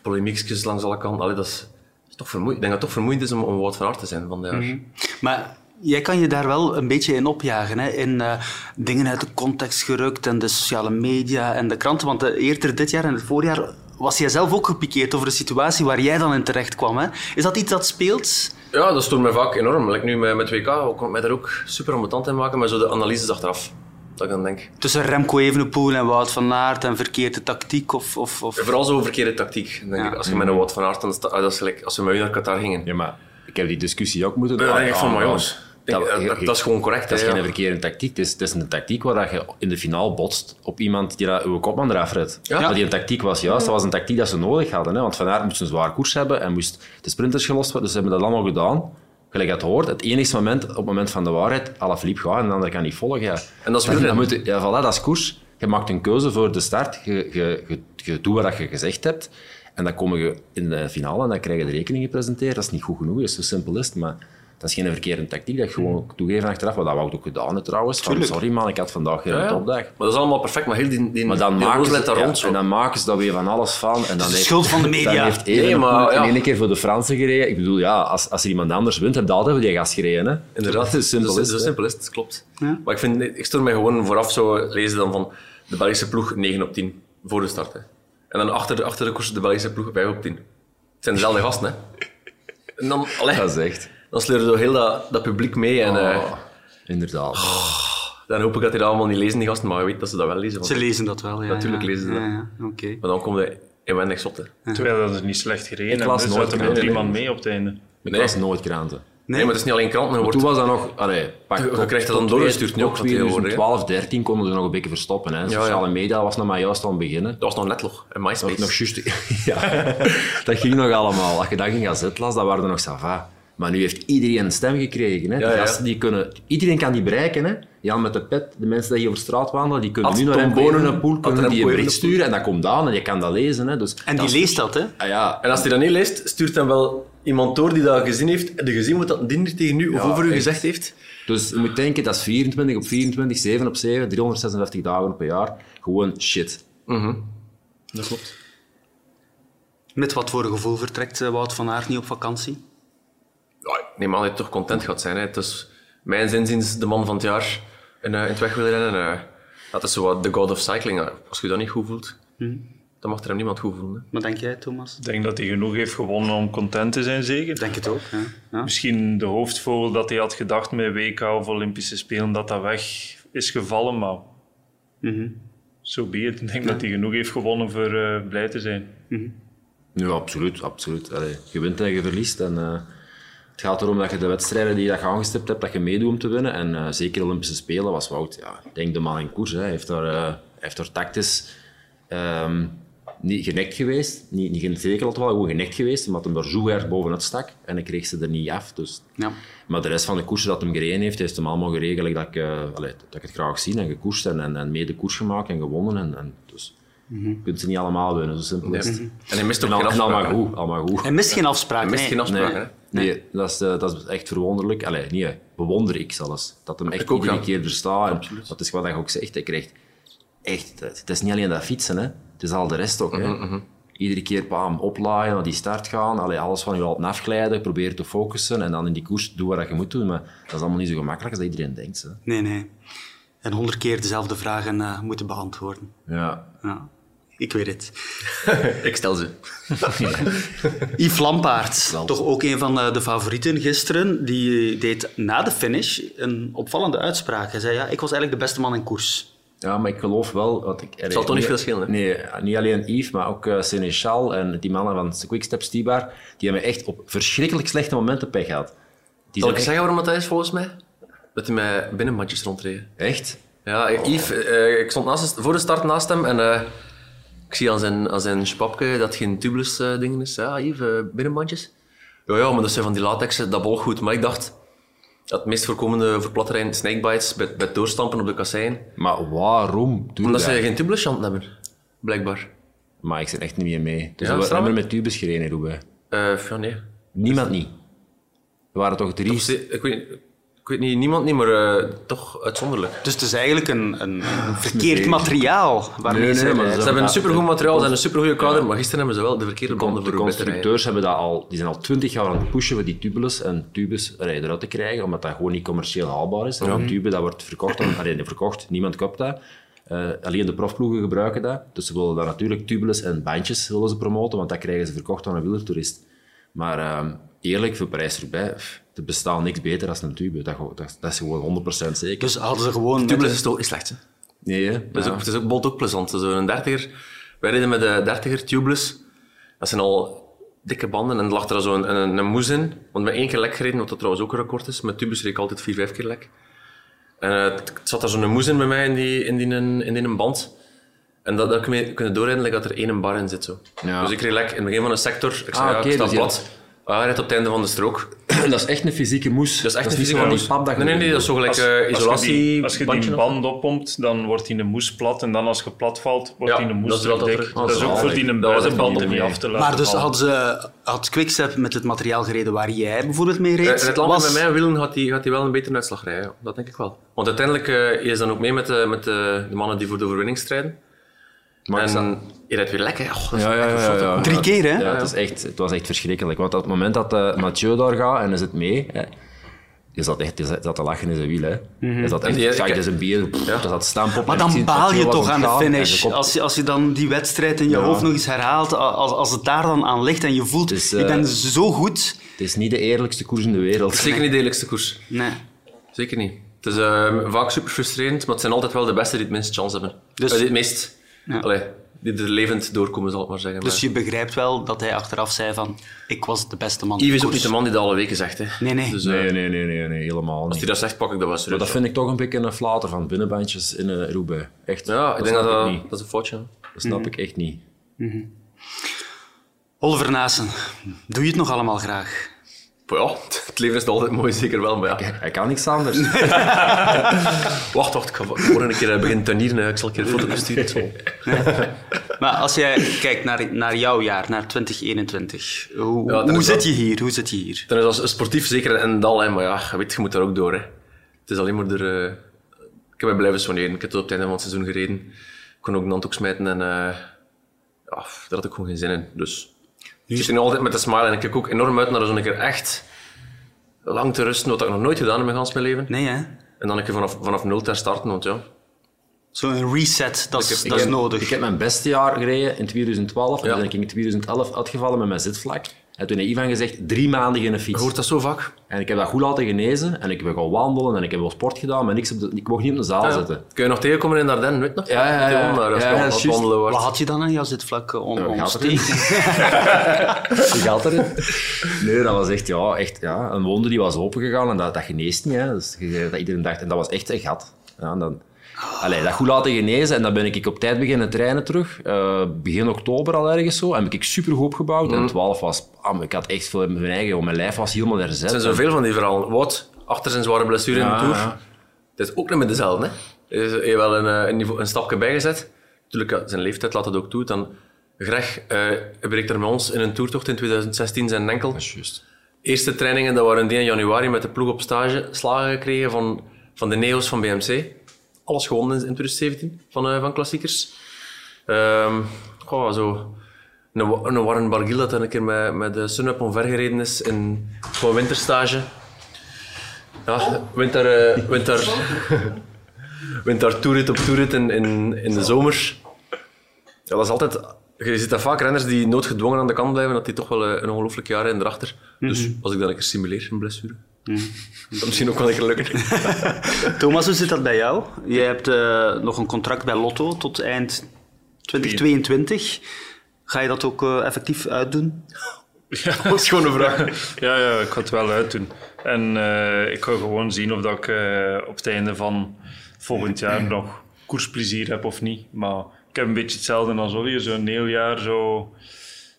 Polemiekjes langs alle kanten. Allee, dat is, is toch vermoeiend. Ik denk dat het toch vermoeiend is om, om Wout van Aert te zijn vandaag. Maar jij kan je daar wel een beetje in opjagen. Hè? In eh, dingen uit de context gerukt en de sociale media en de kranten. Want eh, eerder dit jaar en het voorjaar was jij zelf ook gepikeerd over de situatie waar jij dan in terecht kwam. Hè? Is dat iets dat speelt? Ja, dat stoort mij vaak enorm. Like nu met, met WK kon ik mij daar ook super ambetant in maken, maar zo de analyses achteraf. Dat ik dan denk. Tussen Remco Evenepoel en Wout van Aert en verkeerde tactiek of... of, of... Vooral zo verkeerde tactiek. Denk Ja. ik. Als je met een Wout van Aert, dan ah, dat is gelijk als we met u naar Qatar gingen. Ja, maar ik heb die discussie ook moeten Ja, dan denk ik van, aan- maar jongens, ik denk, dat- dat- dat- dat is gewoon correct, Dat is hè, geen ja. verkeerde tactiek. Het is, het is een tactiek waar dat je in de finale botst op iemand die dat, uw kopman eraf redt. Ja. Maar die tactiek was juist, dat was een tactiek dat ze nodig hadden. Hè? Want Van Aert moest een zwaar koers hebben en moest de sprinters gelost worden. Dus ze hebben dat allemaal gedaan. Gelijk het hoort, het enigste moment, op het moment van de waarheid, Alaphilippe gaat en de ander kan niet volgen. Ja. En dat is wielrennen. moet je- ja, voilà, dat is koers. Je maakt een keuze voor de start, je, je, je, je doet wat je gezegd hebt. En dan kom je in de finale en dan krijg je de rekening gepresenteerd. Dat is niet goed genoeg, zo simpel is het. Maar Dat is geen verkeerde tactiek, dat je gewoon toegeven achteraf. Maar dat wou ik ook gedaan hè, trouwens. Van, sorry man, ik had vandaag geen Ja, ja. topdag. Maar dat is allemaal perfect, maar heel die, die, Maar dan die maken, rooslet ze, daar ja, rond zo. en dan maken ze daar weer van alles van. En dan de heeft, schuld van de media. Dan heeft Nee, maar, ja. in één keer voor de Fransen gereden. Ik bedoel, ja, als, als er iemand anders wint, heb je altijd voor die gast gereden. Hè? Inderdaad, Zo simpel is zo het, simpel is het, klopt. Ja. Maar ik, vind, ik stoor mij gewoon vooraf zo lezen dan van de Belgische ploeg 9 op 10 voor de start. Hè. En dan achter de, achter de koers de Belgische ploeg 5 op 10. Het zijn dezelfde gasten, hè. En dan, allee, Dat is echt. Dan sleuren zo heel dat, dat publiek mee. En eh, Oh, inderdaad. dan hoop ik dat die dat allemaal niet lezen, die gasten, maar je weet dat ze dat wel lezen. want- Ze lezen dat wel, ja. Natuurlijk ja. lezen ze dat. Ja, ja, Oké. Maar dan komt hij inwendig zot. hè. Terwijl dat is niet slecht gereden. Ik las Er nooit met drie man mee op het einde. Ik Nee. las nooit kranten. Nee, maar het is niet alleen kranten. Je Maar wordt, toen was dat nog... Allee, pak, Je- krijgt dat dan doorgestuurd nu ook, tot wat tegenwoordig, hè. 2012, 13 konden ze nog een beetje verstoppen. Hè. ja. Sociale media was nog maar juist aan het beginnen. dat was nog netlog en Nog, MySpace. nog juist... ja, dat ging nog allemaal. Als je dat ging gazet las, dat waren er nog sava. Maar nu heeft iedereen een stem gekregen. Hè. Ja, die ja. gasten die kunnen... Iedereen kan die bereiken. Hè. Jan met de pet, de mensen die hier op straat wandelen, die kunnen Als nu naar een pool, als kunnen die een een bericht de sturen en dat komt aan en je kan dat lezen. Hè. Dus, En die is- leest dat, hè? Ah, ja, En als hij dat niet leest, stuurt dan wel iemand door die dat gezien heeft. Heb je gezien wat dat diender tegen u of Ja, over u echt. gezegd heeft? Dus je moet denken, dat is 24 op 24, 7 op 7, 356 dagen per jaar. Gewoon shit. Dat klopt. Met wat voor gevoel vertrekt eh, Wout van Aert niet op vakantie? Aan dat hij toch content gaat zijn. Hè. Het is mijn zinziens de man van het jaar in, eh, in het wegwielrennen. Eh, dat is zo wat de god of cycling. Als je dat niet goed voelt, dan mag er hem niemand goed voelen. Hè. Wat denk jij, Thomas? Ik denk dat hij genoeg heeft gewonnen om content te zijn, zeker. Ik denk het ook. Ja. Ja. Misschien de hoofdvogel dat hij had gedacht met WK of Olympische Spelen, dat dat weg is gevallen, maar... Zo be it. Ik denk dat hij genoeg heeft gewonnen voor eh, blij te zijn. Ja, absoluut. absoluut. Allee, je wint en je verliest. En, eh, het gaat erom dat je de wedstrijden die je aangestipt hebt, dat je meedoet om te winnen. En eh, zeker Olympische Spelen was Wout, ja, ik denk de man in koers. Hè. Hij heeft daar, eh, heeft daar tactisch ehm, niet genekt geweest. Niet, niet getekeld wel, gewoon genekt geweest. Omdat hij er zo erg bovenuit stak. En ik kreeg ze er niet af. Dus Ja. Maar de rest van de koersen dat hem gereden heeft, heeft hem allemaal geregeld dat ik, eh, allee, dat ik het graag zie en gekoerst en, en, en mee de koers gemaakt en gewonnen. En, en, dus je kunt ze niet allemaal winnen, zo simpel is het. En hij mist ook En, al, geen en allemaal afspraken. goed, allemaal goed. Hij mist geen afspraak. Hij mist geen afspraken. Nee, dat, is, eh, dat is echt verwonderlijk. Allee, nee, bewonder ik zelfs. Dat hem echt Ik iedere keer er staat. En Dat is wat je ook zegt. Hij krijgt echt, het is niet alleen dat fietsen, hè. het is al de rest ook. Hè. Mhm, Iedere keer bam, oplaaien, naar die start gaan, allee, alles van je laten afglijden, proberen te focussen en dan in die koers doen wat je moet doen. Maar dat is allemaal niet zo gemakkelijk als dat iedereen denkt. Hè. Nee, nee. En honderd keer dezelfde vragen eh, moeten beantwoorden. Ja. Ja. Ik weet het. Ik stel ze. Yves Lampaert, toch ook een van eh, de favorieten gisteren, die deed na de finish een opvallende uitspraak. Hij zei, ja, ik was eigenlijk de beste man in koers. Ja, maar ik geloof wel... Dat ik, zal toch niet veel schelen? Nee, niet alleen Yves, maar ook uh, Seneschal en die mannen van Quickstep Stibar, die hebben echt op verschrikkelijk slechte momenten pech gehad. Die Zal ik zeggen waarom dat is volgens mij? Dat hij met binnenbandjes rondreed. echt... Ja, Yves, eh, ik stond naast, voor de start naast hem en eh, ik zie aan zijn, aan zijn spapje dat geen tubeless eh, dingen is. Ja, Yves, eh, binnenbandjes. Ja, ja, maar dat zijn van die latex, eh, dat bolgt goed. Maar ik dacht, dat het meest voorkomende verplatterijn snakebites bij, bij het doorstampen op de kassein. Maar waarom doe Omdat ze geen tubeless chant hebben, blijkbaar. Maar ik zit echt niet meer mee. Dus Ja, we hebben met tubes gereden, Roubaix. Eh, ja, nee. Niemand niet. Er waren toch drie... Ik weet, ik weet niet, niemand niet, maar eh, toch uitzonderlijk. Dus het is eigenlijk een, een, een verkeerd materiaal waarmee Nee, nee, ze. Ze hebben een supergoed materiaal, ze hebben een supergoeie kader, maar gisteren hebben ze wel de verkeerde De banden voor rijden. constructeurs hebben dat al, die zijn al twintig jaar aan het pushen voor die tubeless en tubes eruit te krijgen, omdat dat gewoon niet commercieel haalbaar is. En Een tube dat wordt verkocht, aan, allee, verkocht, niemand koopt dat. Eh, alleen de profploegen gebruiken dat. Dus ze willen dan natuurlijk tubeless en bandjes willen ze promoten, want dat krijgen ze verkocht aan een wielertoerist. Maar ehm, eerlijk, voor Parijs-Roubaix, pff, er bestaat niks beter dan een tube. Dat, dat, dat is gewoon 100% zeker. Dus hadden ze gewoon... Tubeless is toch niet slecht, hè? Nee, hè? Het is, Ja. ook, het is ook bolt ook plezant. Zo'n 30er. Wij reden met de 30er tubeless. Dat zijn al dikke banden en er lag er zo'n een, een, moes in. Want met één keer lek gereden, wat dat trouwens ook een record is. Met tubes reed ik altijd vier, vijf keer lek. En eh, het zat daar zo'n moes in bij mij in die, in die, in die band. En dat, dat kun je kunnen doorrijden like dat er één bar in zit. Zo. Ja. Dus ik reed lek in het begin van een sector. Ik zei, Ah, ja, oké, ik sta dus plat. Had- Ah, hij rijdt op het einde van de strook. dat is echt een fysieke moes. Dat is echt een fysieke moes. pap dat je Nee, nee, nee, dat is zo gelijk Als, eh, als je die, isolatie. als je die band oppompt, dan wordt die de moes plat. En dan als je plat valt, wordt Ja, die de moes dat is wel terug dat dik. er- Dat is ook voor die buitenband om niet mee. af te laten Maar dus had, ze, had Quickstep met het materiaalgereden waar jij bijvoorbeeld mee reed? Eh, in het land was- met mijn wielen gaat hij die wel een betere uitslag rijden. Dat denk ik wel. Want uiteindelijk eh je is dan ook mee met, de, met de, de mannen die voor de overwinning strijden. Maar ik en je rijdt weer lekker. Oh, dat is Ja, ja, echt een ja, ja. Drie keer, hè? Ja, het, is echt, het was echt verschrikkelijk. Want op het moment dat eh, Mathieu daar gaat en hij zit mee, hè, je zat echt zat te lachen in zijn wiel. Hè. Je zat echt, En die- zag je ik- zijn bier, ja. dat op. Maar ik dan baal Mathieu je toch aan de finish. kop- Als je, als je dan die wedstrijd in je Ja. hoofd nog eens herhaalt, als, als het daar dan aan ligt en je voelt, Dus, ik eh, ben zo goed. Het is niet de eerlijkste koers in de wereld. Zeker niet de eerlijkste koers. Nee. Zeker niet. Het is eh, vaak super frustrerend, maar het zijn altijd wel de beste die het minst chance hebben. Dus- Dus, die het meest... Ja. Allee, die er levend doorkomen, zal ik maar zeggen. Dus Maar- je begrijpt wel dat hij achteraf zei van, ik was de beste man. Yves is ook niet de man die dat alle weken zegt. Hè. Nee, nee. Dus, eh, Nee, nee, nee, nee, nee, helemaal Als niet. hij dat zegt, pak ik dat wel Maar dat vind ik toch een beetje een flater van binnenbandjes in uh, Roubaix. Echt. Ja, ik denk dat snap dat, ik niet. dat is een foutje. hè. Dat snap ik echt niet. Oliver Naassen, doe je het nog allemaal graag? Ja, het leven is altijd mooi, zeker wel. Maar ja. Hij kan niks anders. Wacht, wacht, ik ga morgen een keer eh, beginnen tuinieren. Ik zal een keer een foto sturen. Zo. Maar als jij kijkt naar, naar jouw jaar, naar 2021, hoe, Ja, hoe zit dat- je hier? Hoe zit je hier? Dan is als sportief zeker een dal, hè, maar ja, je weet, je moet daar ook door. Hè. Het is alleen maar er... eh, Ik heb mij blijven soigneren. Ik heb tot op het einde van het seizoen gereden. Ik kon ook Nant ook smijten en... eh, ja, daar had ik gewoon geen zin in. Dus ik zit nu altijd met een smile en ik kijk ook enorm uit naar zo'n keer echt lang te rusten, wat ik nog nooit gedaan heb in mijn mijn leven. Nee, hè? En dan een keer vanaf, vanaf nul te starten, want ja... Zo'n reset, dat is, dat nodig. Ik heb mijn beste jaar gereden in 2012. En Ja. toen ben ik in 2011 uitgevallen met mijn zitvlak. En toen heeft Ivan gezegd, drie maanden geen Je fiets. hoort dat zo vaak. En ik heb dat goed laten genezen. En ik heb gaan wandelen en ik heb wel sport gedaan. Maar niks op de, ik mocht niet op de zaal Ja. zitten. Kun je nog tegenkomen in Dardenne, weet je nog? Ja, ja, ja. Als Ja, je wandelen wordt. Wat had je dan aan jouw zitvlak eh, on, Ja, ontsteken? Die gaat erin. Nee, dat was echt, ja, echt ja, een wonde die was opengegaan. En dat, dat geneest niet. Hè. Dus, je- dat iedereen dacht, en dat was echt een gat. Ja, en dan, allee, dat goed laten genezen. En dan ben ik op tijd beginnen trainen terug. Eh, begin oktober al ergens zo. En heb ik super goed opgebouwd. En 12 was... ah, ik had echt veel in mijn eigen... Mijn lijf was helemaal herzet. Er zijn zoveel van die verhalen. Wout, achter zijn zware blessure in de Tour. ja. Het is ook niet meer dezelfde. Hè. Hij wel een, eh, een, niveau, een stapje bijgezet. Natuurlijk, zijn leeftijd laat het ook toe. Dan, Greg eh breekt er met ons in een toertocht in 2016 zijn enkel. Dat is juist. Eerste trainingen, dat waren die in januari met de ploeg op stage. Slagen gekregen van, van de Neo's van BMC. Alles gewonnen in, in 2017 van, eh, van klassiekers. Goh, zo... Een, een Warren Barguil dat een keer met, met de Sunup omver gereden is in gewoon winterstage. Ja, winter... eh winter... winter toerit op toerit in, in, in de zomer. Ja, dat is altijd... Je ziet dat vaak renners die noodgedwongen aan de kant blijven, dat die toch wel eh, een ongelooflijk jaar in erachter. Dus als ik dan een keer simuleer, een blessure, dat misschien ook wel een keer lukken. Thomas, hoe zit dat bij jou? Jij hebt eh, nog een contract bij Lotto tot eind 2022. Ga je dat ook eh, effectief uitdoen? Dat is gewoon een vraag. Ja, ja, ik ga het wel uitdoen. En eh, ik ga gewoon zien of dat ik eh, op het einde van volgend jaar nog koersplezier heb of niet. Maar ik heb een beetje hetzelfde als Olje, zo'n heel jaar zo,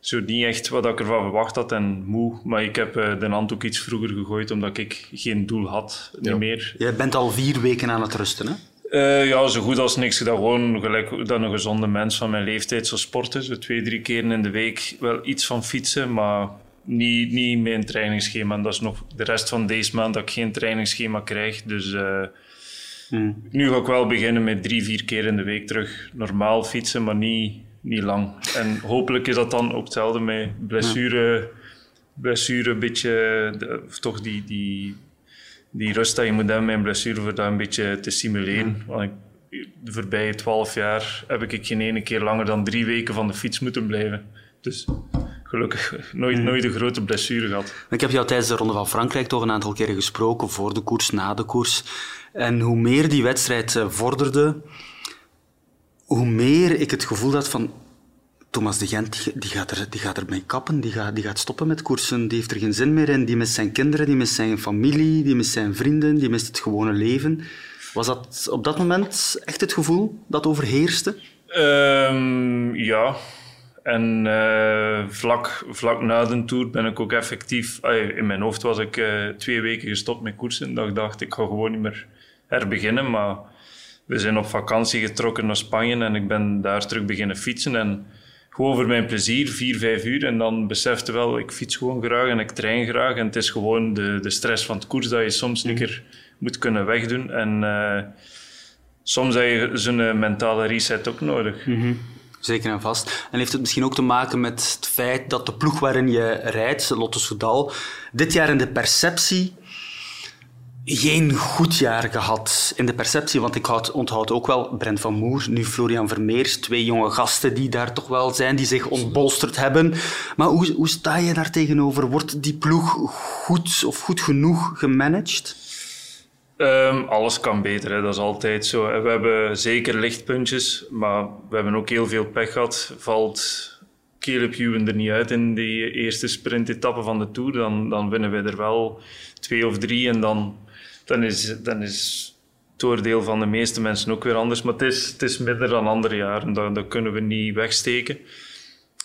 zo niet echt wat ik ervan verwacht had en moe. Maar ik heb eh, de hand ook iets vroeger gegooid omdat ik geen doel had, niet meer. Je bent al vier weken aan het rusten, hè? Eh, ja, zo goed als niks. Dat gewoon gelijk dat een gezonde mens van mijn leeftijd zou sporten. Zo twee, drie keer in de week wel iets van fietsen, maar niet, niet met een trainingsschema. En dat is nog de rest van deze maand dat ik geen trainingsschema krijg. Dus eh, nu ga ik wel beginnen met drie, vier keer in de week terug normaal fietsen, maar niet, niet lang. En hopelijk is dat dan ook hetzelfde met blessure, blessure een beetje, de- of toch die... die die rust dat je moet hebben met een blessure voor dat een beetje te simuleren. Want ik, de voorbije twaalf jaar heb ik geen ene keer langer dan drie weken van de fiets moeten blijven. Dus gelukkig nooit, nooit een grote blessure gehad. Ik heb jou tijdens de Ronde van Frankrijk toch een aantal keren gesproken, voor de koers, na de koers. En hoe meer die wedstrijd eh, vorderde, hoe meer ik het gevoel had van... Thomas de Gent, die, gaat er, die gaat ermee kappen, die gaat, die gaat stoppen met koersen, die heeft er geen zin meer in. Die mist zijn kinderen, die mist zijn familie, die mist zijn vrienden, die mist het gewone leven. Was dat op dat moment echt het gevoel dat overheerste? Ehm, ja, En uh, vlak, vlak na de Tour ben ik ook effectief... in mijn hoofd was ik uh, twee weken gestopt met koersen. Ik dacht, ik ga gewoon niet meer herbeginnen. Maar we zijn op vakantie getrokken naar Spanje en ik ben daar terug beginnen fietsen. En gewoon voor mijn plezier, vier, vijf uur. En dan besefte wel, ik fiets gewoon graag en ik train graag. En het is gewoon de, de stress van het koers dat je soms een keer moet kunnen wegdoen. En uh, soms heb je zo'n mentale reset ook nodig. Mhm. Zeker en vast. En heeft het misschien ook te maken met het feit dat de ploeg waarin je rijdt, Lotto Soudal, dit jaar in de perceptie geen goed jaar gehad in de perceptie. Want ik onthoud ook wel Brent van Moer, nu Florian Vermeers. Twee jonge gasten die daar toch wel zijn, die zich ontbolsterd hebben. Maar hoe, hoe sta je daar tegenover? Wordt die ploeg goed of goed genoeg gemanaged? Um, alles kan beter, hè. dat is altijd zo. We hebben zeker lichtpuntjes, maar we hebben ook heel veel pech gehad. Valt Caleb Ewan er niet uit in die eerste sprintetappe van de Tour, dan, dan winnen we er wel twee of drie en dan dan is, dan is het oordeel van de meeste mensen ook weer anders. Maar het is, het is minder dan andere jaren, dat, dat kunnen we niet wegsteken.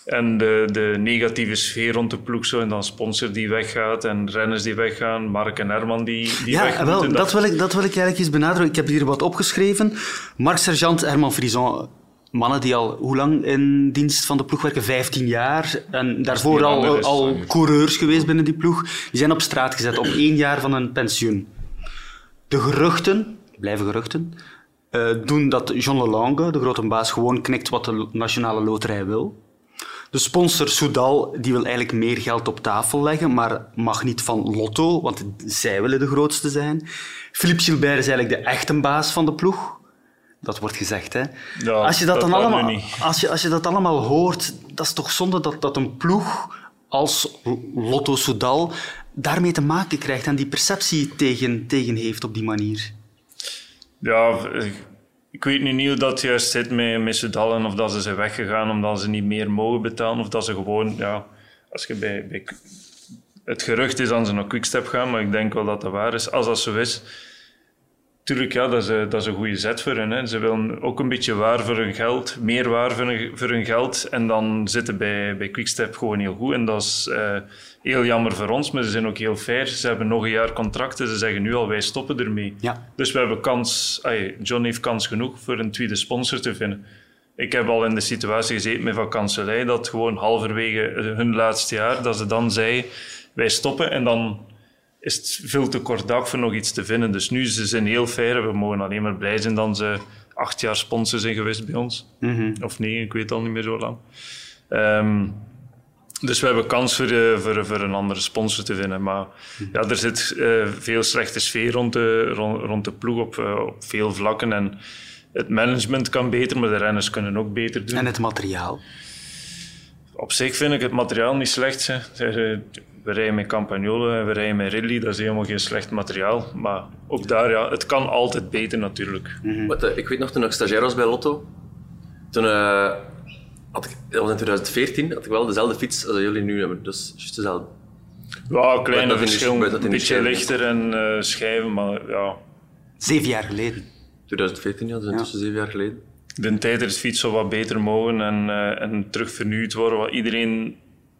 En de, de negatieve sfeer rond de ploeg zo, en dan sponsor die weggaat en renners die weggaan, Mark en Herman die, die ja, weg wel, dat, wil ik, dat wil ik eigenlijk eens benadrukken. Ik heb hier wat opgeschreven. Mark Sergeant, Herman Frison, mannen die al hoe lang in dienst van de ploeg werken? 15 jaar. En daarvoor al, al coureurs geweest binnen die ploeg. Die zijn op straat gezet op één jaar van een pensioen. De geruchten, blijven geruchten, uh, doen dat John Lelange, de grote baas, gewoon knikt wat de Nationale Loterij wil. De sponsor Soudal die wil eigenlijk meer geld op tafel leggen, maar mag niet van Lotto, want zij willen de grootste zijn. Philippe Gilbert is eigenlijk de echte baas van de ploeg. Dat wordt gezegd, hè? Ja, als, je dat, dat dan allemaal, als, je, als je dat allemaal hoort, dat is toch zonde dat, dat een ploeg als Lotto Soudal daarmee te maken krijgt en die perceptie tegen, tegen heeft op die manier? Ja, ik weet niet hoe dat juist zit met, met Soudal of dat ze zijn weggegaan omdat ze niet meer mogen betalen of dat ze gewoon, ja, als je bij, bij het gerucht is dat ze naar Quickstep gaan, maar ik denk wel dat dat waar is. Als dat zo is, Tuurlijk, ja, dat is, dat is een goede zet voor hen. Hè. Ze willen ook een beetje waar voor hun geld, meer waar voor hun, voor hun geld. En dan zitten bij, bij Quickstep gewoon heel goed. En dat is uh, heel jammer voor ons, maar ze zijn ook heel fair. Ze hebben nog een jaar contracten. Ze zeggen nu al, wij stoppen ermee. Ja. Dus we hebben kans, ay, John heeft kans genoeg voor een tweede sponsor te vinden. Ik heb al in de situatie gezeten met Van Kanselij, dat gewoon halverwege hun laatste jaar, dat ze dan zei, wij stoppen en dan is het veel te kort dag voor nog iets te vinden. Dus nu ze zijn heel fair. We mogen alleen maar blij zijn dat ze acht jaar sponsor zijn geweest bij ons. Mhm. Of nee, ik weet al niet meer zo lang. Ehm, dus we hebben kans voor, uh, voor, voor, een andere sponsor te vinden. Maar ja, er zit uh, veel slechte sfeer rond de, rond, rond de ploeg op, uh, op veel vlakken. En het management kan beter, maar de renners kunnen ook beter doen. En het materiaal? Op zich vind ik het materiaal niet slecht. Hè we rijden met Campagnolo en we rijden met Ridley. Dat is helemaal geen slecht materiaal. Maar ook daar, ja, het kan altijd beter natuurlijk. Wat, uh, ik weet nog, toen ik stagiair was bij Lotto, toen uh, had ik, dat was in 2014, had ik wel dezelfde fiets als jullie nu hebben. Dus juist dezelfde. Ja, kleine verschil. Een beetje lichter en uh, schijven, maar ja. Zeven jaar geleden. 2014, ja, dat is intussen ja. zeven jaar geleden. De tijd dat het fiets zo wat beter mogen en, en terug vernieuwd worden. Wat iedereen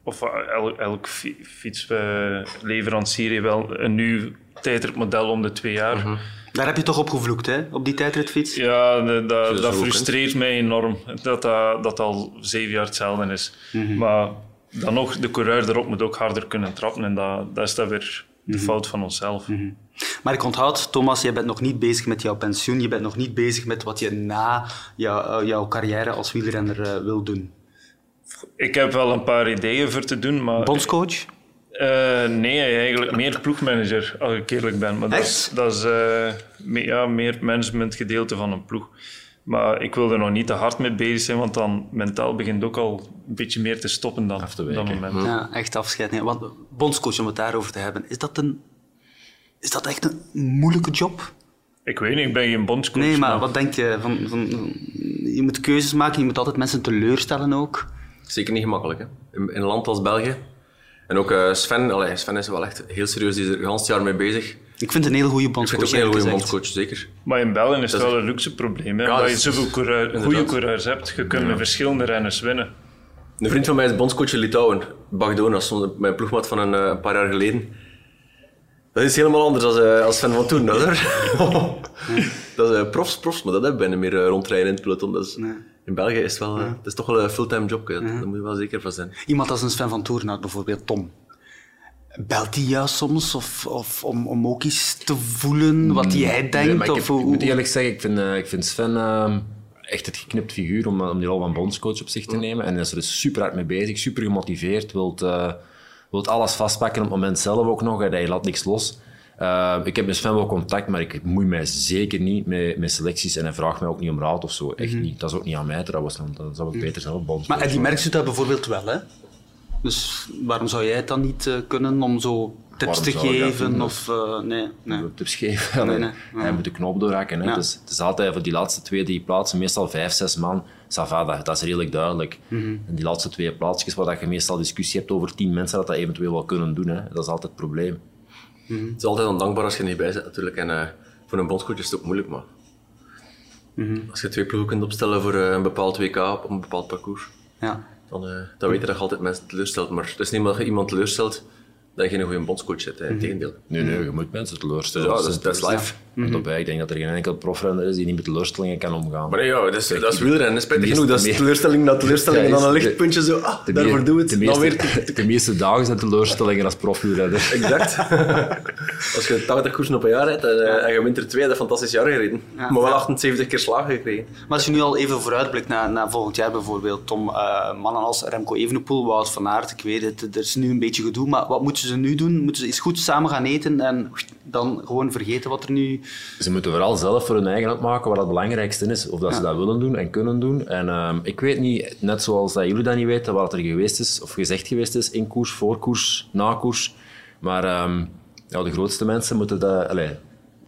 of elk, elk fietsleverancier heeft wel een nieuw tijdritmodel om de twee jaar. Mhm. Daar heb je toch op gevloekt, hè? Op die tijdritfiets? Ja, de, dat, dat frustreert mij enorm. Dat, dat dat al zeven jaar hetzelfde is. Mhm. Maar dan nog, de coureur erop moet ook harder kunnen trappen. En dat, dat is dan weer de Mhm. fout van onszelf. Maar ik onthoud, Thomas, je bent nog niet bezig met jouw pensioen. Je bent nog niet bezig met wat je na jou, jouw carrière als wielrenner uh, wil doen. Ik heb wel een paar ideeën voor te doen, maar... Bondscoach? Uh, nee, eigenlijk meer ploegmanager, als ik eerlijk ben. Maar dat is, dat is uh, me, ja, meer managementgedeelte van een ploeg. Maar ik wil er nog niet te hard mee bezig zijn, want dan mentaal begint ook al een beetje meer te stoppen dan Af te dat moment. Ja, echt afscheid nemen. Want bondscoach, om het daarover te hebben, is dat, een, is dat echt een moeilijke job? Ik weet niet, ik ben geen bondscoach. Nee, maar wat denk je? Van, van, je moet keuzes maken, je moet altijd mensen teleurstellen ook. Zeker niet gemakkelijk. Hè? In, in een land als België. En ook uh, Sven, allee, Sven is wel echt heel serieus, die is er het jaar mee bezig. Ik vind het een heel goede Ik bondscoach. vind het ook een heel goede bondscoach, zeker. Maar in België is het is- wel een luxe probleem. Hè? Ja, omdat dat je is- zoveel coureur, goede coureurs hebt. Je kunt met verschillende renners winnen. Een vriend van mij is bondscoach in Litouwen, Bagdonas, mijn ploegmaat van een, eh, een paar jaar geleden. Dat is helemaal anders als, eh, als Sven van Toen, dat hoor. dat is eh, profs, profs, maar dat hebben we bijna meer eh, rondrijden in het peloton. Dat is, In België is het, wel, eh, het is toch wel een fulltime job, hè. daar moet je wel zeker van zijn. Iemand als een Sven van Toornaert bijvoorbeeld, Tom. Belt hij jou soms of, of om, om ook eens te voelen wat hij denkt? Nee, maar ik, of heb- hoe- ik moet eerlijk zeggen, ik vind, eh, ik vind Sven eh, echt het geknipt figuur om, eh, om die rol van bondscoach op zich te nemen. En hij is er dus super hard mee bezig, super gemotiveerd, wilt, eh, wilt alles vastpakken op het moment zelf ook nog. en Hij laat niks los. Eh, ik heb met Sven wel contact, maar ik moei mij zeker niet met, met selecties en hij vraagt mij ook niet om raad of zo. Echt niet. Dat is ook niet aan mij trouwens, dan zou ik beter zelf bondscoach Maar Eddie. Merckx doet dat bijvoorbeeld wel, hè? Dus waarom zou jij het dan niet eh, kunnen om zo tips Waarom te geven? doen? Of, eh, nee, nee. tips geven. Nee. Hij moet de knop doorhakken. Hè. Ja. Dus het is altijd voor die laatste twee, drie plaatsen, meestal vijf, zes man. Ça va, dat, is redelijk duidelijk. Mhm. En die laatste twee plaatsjes waar dat je meestal discussie hebt over tien mensen dat dat eventueel wel kunnen doen. Hè. Dat is altijd het probleem. Het is altijd ondankbaar als je er niet bij zit, natuurlijk. En eh, voor een bondscoach is het ook moeilijk, maar... Als je twee ploegen kunt opstellen voor eh, een bepaald WK op een bepaald parcours, Ja. dan, eh, dan weet je dat je altijd mensen teleurstelt. Maar het is niet omdat je iemand teleurstelt dat je geen goede bondscoach zit, hè. integendeel. Nee, nee, je moet mensen teleurstellen. Ja, dat is, dat is live. Daarbij, ik denk dat er geen enkel profrenner is die niet met teleurstellingen kan omgaan. Maar nee, ja, dat is, dat is wielrennen. Dat spijtig genoeg. Dat is teleurstelling na teleurstelling en dan een lichtpuntje zo. Ah, De daarvoor doe het. De Dan meeste, weer... de meeste dagen zijn teleurstellingen als profielrenner. Exact. Als je 80 koersen op een jaar rijdt en, eh, en je wint er twee, dat is een fantastisch jaar gereden. Ja. Maar wel 78 keer slagen gekregen. Maar als je nu al even vooruitblikt naar, naar volgend jaar bijvoorbeeld, Tom, eh, mannen als Remco Evenepoel, Wout van Aert, ik weet het, er is nu een beetje gedoe, maar wat moeten ze nu doen? Moeten ze eens goed samen gaan eten en dan gewoon vergeten wat er nu... Ze moeten vooral zelf voor hun eigen uitmaken wat het belangrijkste is. Of dat ze dat willen doen en kunnen doen. En ehm, ik weet niet, net zoals dat jullie dat niet weten, wat er geweest is, of gezegd geweest is, in koers, voor koers, na koers. Maar ehm, ja, de grootste mensen moeten dat... Allee,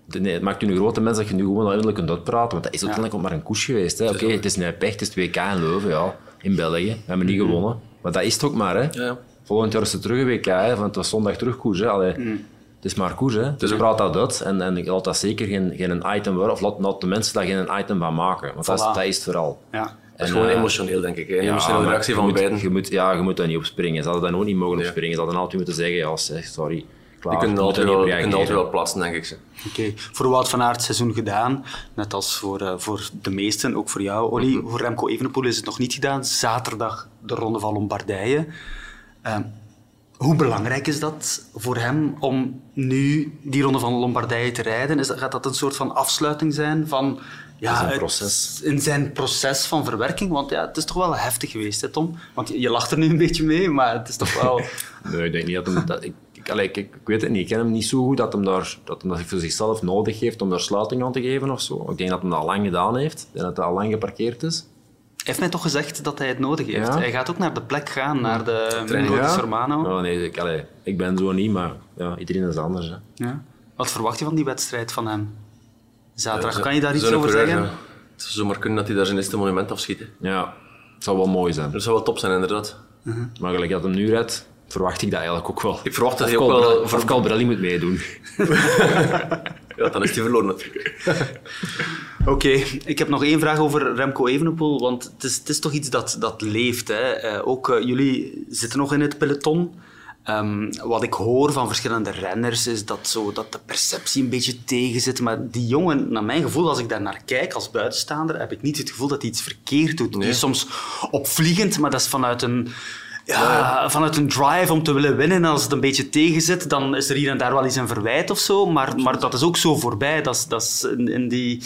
de- nee, het maakt u een grote mens dat je nu gewoon uiteindelijk kunt uitpraten. Want dat is uiteindelijk ook maar een koers geweest. hè. Oké, het is een pech, het is 2K in Leuven, ja. In België. We hebben niet gewonnen. Maar dat is het ook maar, hè. Ja. Volgend jaar is het terug een WK, hè, want het was zondag terugkoers. Hè. Allee, Het is maar koers, hè. dus praat dat uit. En, en ik laat dat zeker geen, geen item worden, of laat, laat de mensen daar geen item van maken. Want dat, is, dat is het vooral. Ja. Dat is En, gewoon eh, emotioneel, denk ik. hè. Een Ja, emotionele reactie je van moet, beiden. Je moet, ja, je moet daar niet op springen. Ze hadden daar ook niet mogen op Ja. springen. Ze hadden altijd moeten zeggen, ja, zeg, sorry, klaar. Je kunt altijd er niet wel, op je kunt altijd wel plaatsen, denk ik. ze. Oké, voor Wout van Aert seizoen gedaan, net als voor, eh, voor de meesten, ook voor jou, Olly. Voor Remco Evenepoel is het nog niet gedaan. Zaterdag de Ronde van Lombardije. Ehm, hoe belangrijk is dat voor hem om nu die Ronde van Lombardije te rijden? Is dat, gaat dat een soort van afsluiting zijn van... Ja, proces. in zijn proces van verwerking, want ja, het is toch wel heftig geweest, hè, Tom? Want je, je lacht er nu een beetje mee, maar het is toch wel... Nee, ik denk niet dat hem... Dat, ik, ik, allee, ik, ik weet het niet. Ik ken hem niet zo goed dat hem, daar, dat hem dat voor zichzelf nodig heeft om daar sluiting aan te geven of zo. Ik denk dat hij dat al lang gedaan heeft. en dat hij al lang geparkeerd is. Hij heeft mij toch gezegd dat hij het nodig heeft. Ja. Hij gaat ook naar de plek gaan, naar de di Ja? Sormano. Oh, nee, ik, allee, ik ben zo niet, maar ja, iedereen is anders. Hè. Ja. Wat verwacht je van die wedstrijd van hem? Zaterdag, kan je daar iets over zeggen? ja. Het zou zomaar kunnen dat hij daar zijn eerste monument afschiet. hè. Ja, het zou wel mooi zijn. Dat zou wel top zijn, inderdaad. Maar gelijk dat hem nu rijdt, verwacht ik dat eigenlijk ook wel. Ik verwacht dat Of hij ook wel... Of Colbrelli moet meedoen. Ja, dan is hij verloren natuurlijk. Oké, ik heb nog één vraag over Remco Evenepoel, want het is, het is toch iets dat, dat leeft. Hè? Eh, ook eh, jullie zitten nog in het peloton. Ehm, wat ik hoor van verschillende renners is dat, zo, dat de perceptie een beetje tegen zit. Maar die jongen, naar mijn gevoel, als ik daar naar kijk als buitenstaander, heb ik niet het gevoel dat hij iets verkeerd doet. Die is soms opvliegend, maar dat is vanuit een, ja, vanuit een drive om te willen winnen. En als het een beetje tegen zit, dan is er hier en daar wel eens een verwijt of zo. Maar, maar dat is ook zo voorbij. Dat is, dat is in, in, die,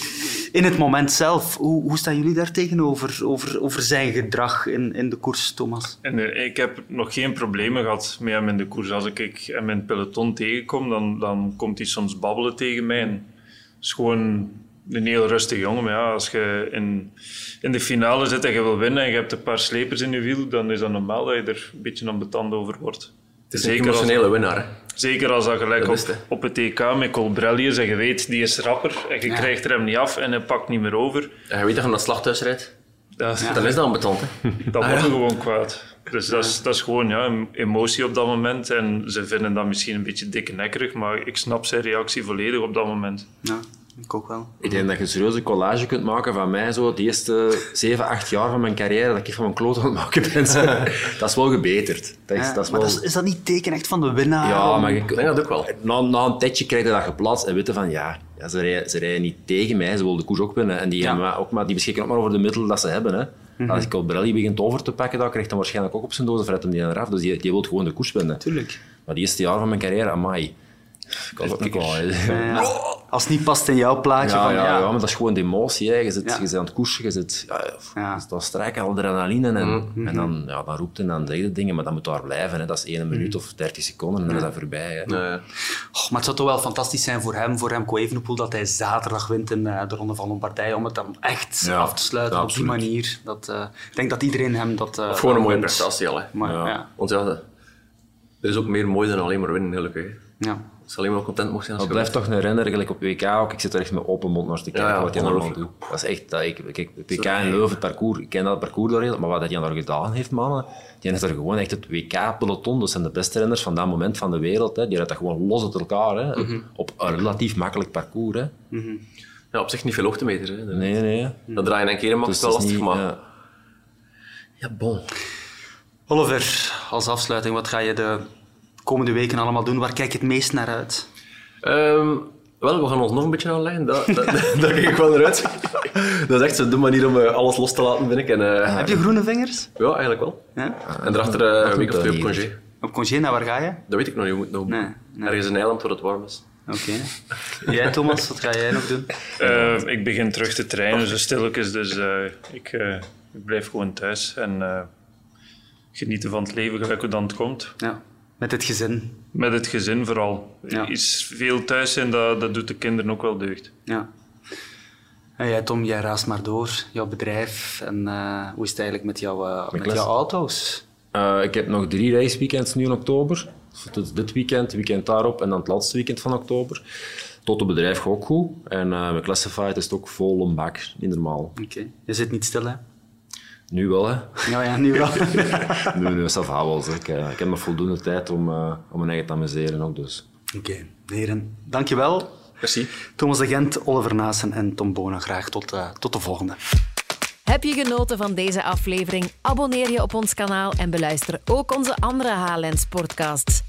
in het moment zelf. Hoe, hoe staan jullie daar tegenover over, over zijn gedrag in, in de koers, Thomas? En eh, ik heb nog geen problemen gehad met hem in de koers. Als ik ik hem in het peloton tegenkom, dan, dan komt hij soms babbelen tegen mij. En het is gewoon een heel rustig jongen. Maar ja, als je in, in de finale zit en je wil winnen en je hebt een paar slepers in je wiel, dan is dat normaal dat je er een beetje aan betand over wordt. Het is een Zeker als, emotionele winnaar. hè. zeker als dat gelijk Dat op, op het EK met Colbrelli is en je weet, die is rapper en je krijgt er hem niet af en hij pakt niet meer over. En je weet dat je naar het slachthuis rijdt. Dat, Dan is dat ambetant, hè. Dat Ah, wordt ja. gewoon kwaad. Dus dat is, dat is gewoon ja, een emotie op dat moment. En ze vinden dat misschien een beetje dikke nekkerig, maar ik snap zijn reactie volledig op dat moment. Ja. Ik ook wel. Ik denk dat je een serieuze collage kunt maken van mij, zo, de eerste 7, 8 jaar van mijn carrière, dat ik van mijn kloot aan het maken ben. dat is wel gebeterd. Dat is, Ja, dat is maar wel... dat is, is dat niet teken echt van de winnaar? Ja, maar Ik denk dat ook wel. na, na een tijdje krijg je dat geplaatst en weten van ja, ja ze, rijden, ze rijden niet tegen mij, ze willen de koers ook winnen. En die, Ja. hebben maar, ook maar, die beschikken ook maar over de middelen dat ze hebben. Hè. Als ik Colbrelli begint over te pakken, dan krijgt hij waarschijnlijk ook op zijn doos, of hem die eraf. Dus die, die wil gewoon de koers winnen. Tuurlijk. Maar die eerste jaar van mijn carrière, amai. Ik was ook wel. Als het niet past in jouw plaatje Ja, van ja, ja, ja, maar dat is gewoon de emotie. Hè. Je, zit, Ja. je zit aan het koersen, je zit... Ja, Ja. Dat strijken, adrenaline. En, en dan, ja, dan roept en dan zeg je dingen, maar dat moet daar blijven. Hè. Dat is één minuut of dertig seconden en dan is dat voorbij. Hè. Ja, ja. Oh, maar het zou toch wel fantastisch zijn voor hem, voor Remco Evenepoel, dat hij zaterdag wint in eh, de Ronde van Lombardije, om het dan echt Ja, af te sluiten ja, op die manier. Dat, eh, ik denk dat iedereen hem dat... eh, Of gewoon een mooie prestatie al. Hè. Maar, ja. Ja. Ja. Want ja, er is ook meer mooi dan alleen maar winnen, gelukkig. Ja. Ik zal alleen maar content mocht zijn als Dat je blijft toch een renner, gelijk op WK ook. Ik zit er echt met open mond naar te kijken Ja, ja, wat hij allemaal doet. Dat is echt... Dat ik, kijk, WK in Leuven, het parcours, ik ken dat parcours daar heel, maar wat hij daar gedaan heeft, mannen, die is er gewoon echt het WK-peloton. Dat zijn de beste renners van dat moment van de wereld. Hè. Die rijden dat gewoon los uit elkaar, hè. Mhm. op een relatief makkelijk parcours. Hè. Ja, op zich niet veel hoogtemeter. Hè. Nee, nee. Dat draaien en keren maakt Dus het wel lastig, niet... maar... ja. Ja, bon. Oliver, als afsluiting, wat ga je de komende weken allemaal doen? Waar kijk je het meest naar uit? Ehm, wel, we gaan ons nog een beetje aanleggen. Dat, dat, daar kijk ik wel naar uit. dat is echt de manier om eh, alles los te laten, vind ik. En, eh, Heb je groene vingers? Ja, eigenlijk wel. Ja? En daarachter eh, een week of twee op congé. Op congé, naar waar ga je? Dat weet ik nog niet. Je moet nog Nee, nee. Ergens in Eiland waar het warm is. Oké. Jij, Thomas, wat ga jij nog doen? Eh, ik begin terug te trainen, zo stilletjes. Dus eh, ik, eh, ik blijf gewoon thuis en eh, genieten van het leven gelijk hoe dan het komt. Ja, met het gezin. Met het gezin vooral. Ja. Is veel thuis zijn, dat, dat doet de kinderen ook wel deugd. Ja. En jij, Tom, jij raast maar door. Jouw bedrijf. En eh, hoe is het eigenlijk met, jouw eh, met jouw auto's? Eh, ik heb nog drie raceweekends nu in oktober. Dus dit weekend, het weekend daarop en dan het laatste weekend van oktober. Tot het bedrijf gaat ook goed. En eh mijn Classified is het ook vol een bak, niet normaal. Oké. Je zit niet stil, hè? Nu wel, hè. Ja, ja, nu wel. Nu, nu is dat wel. Ik, eh, ik heb nog voldoende tijd om, eh, om mijn eigen te amuseren ook, dus. Oké, heren. Dankjewel. Merci. Thomas de Gent, Oliver Naassen en Tom Bona. Graag tot, eh, tot de volgende. Heb je genoten van deze aflevering? Abonneer je op ons kanaal en beluister ook onze andere HLN Sportcasts.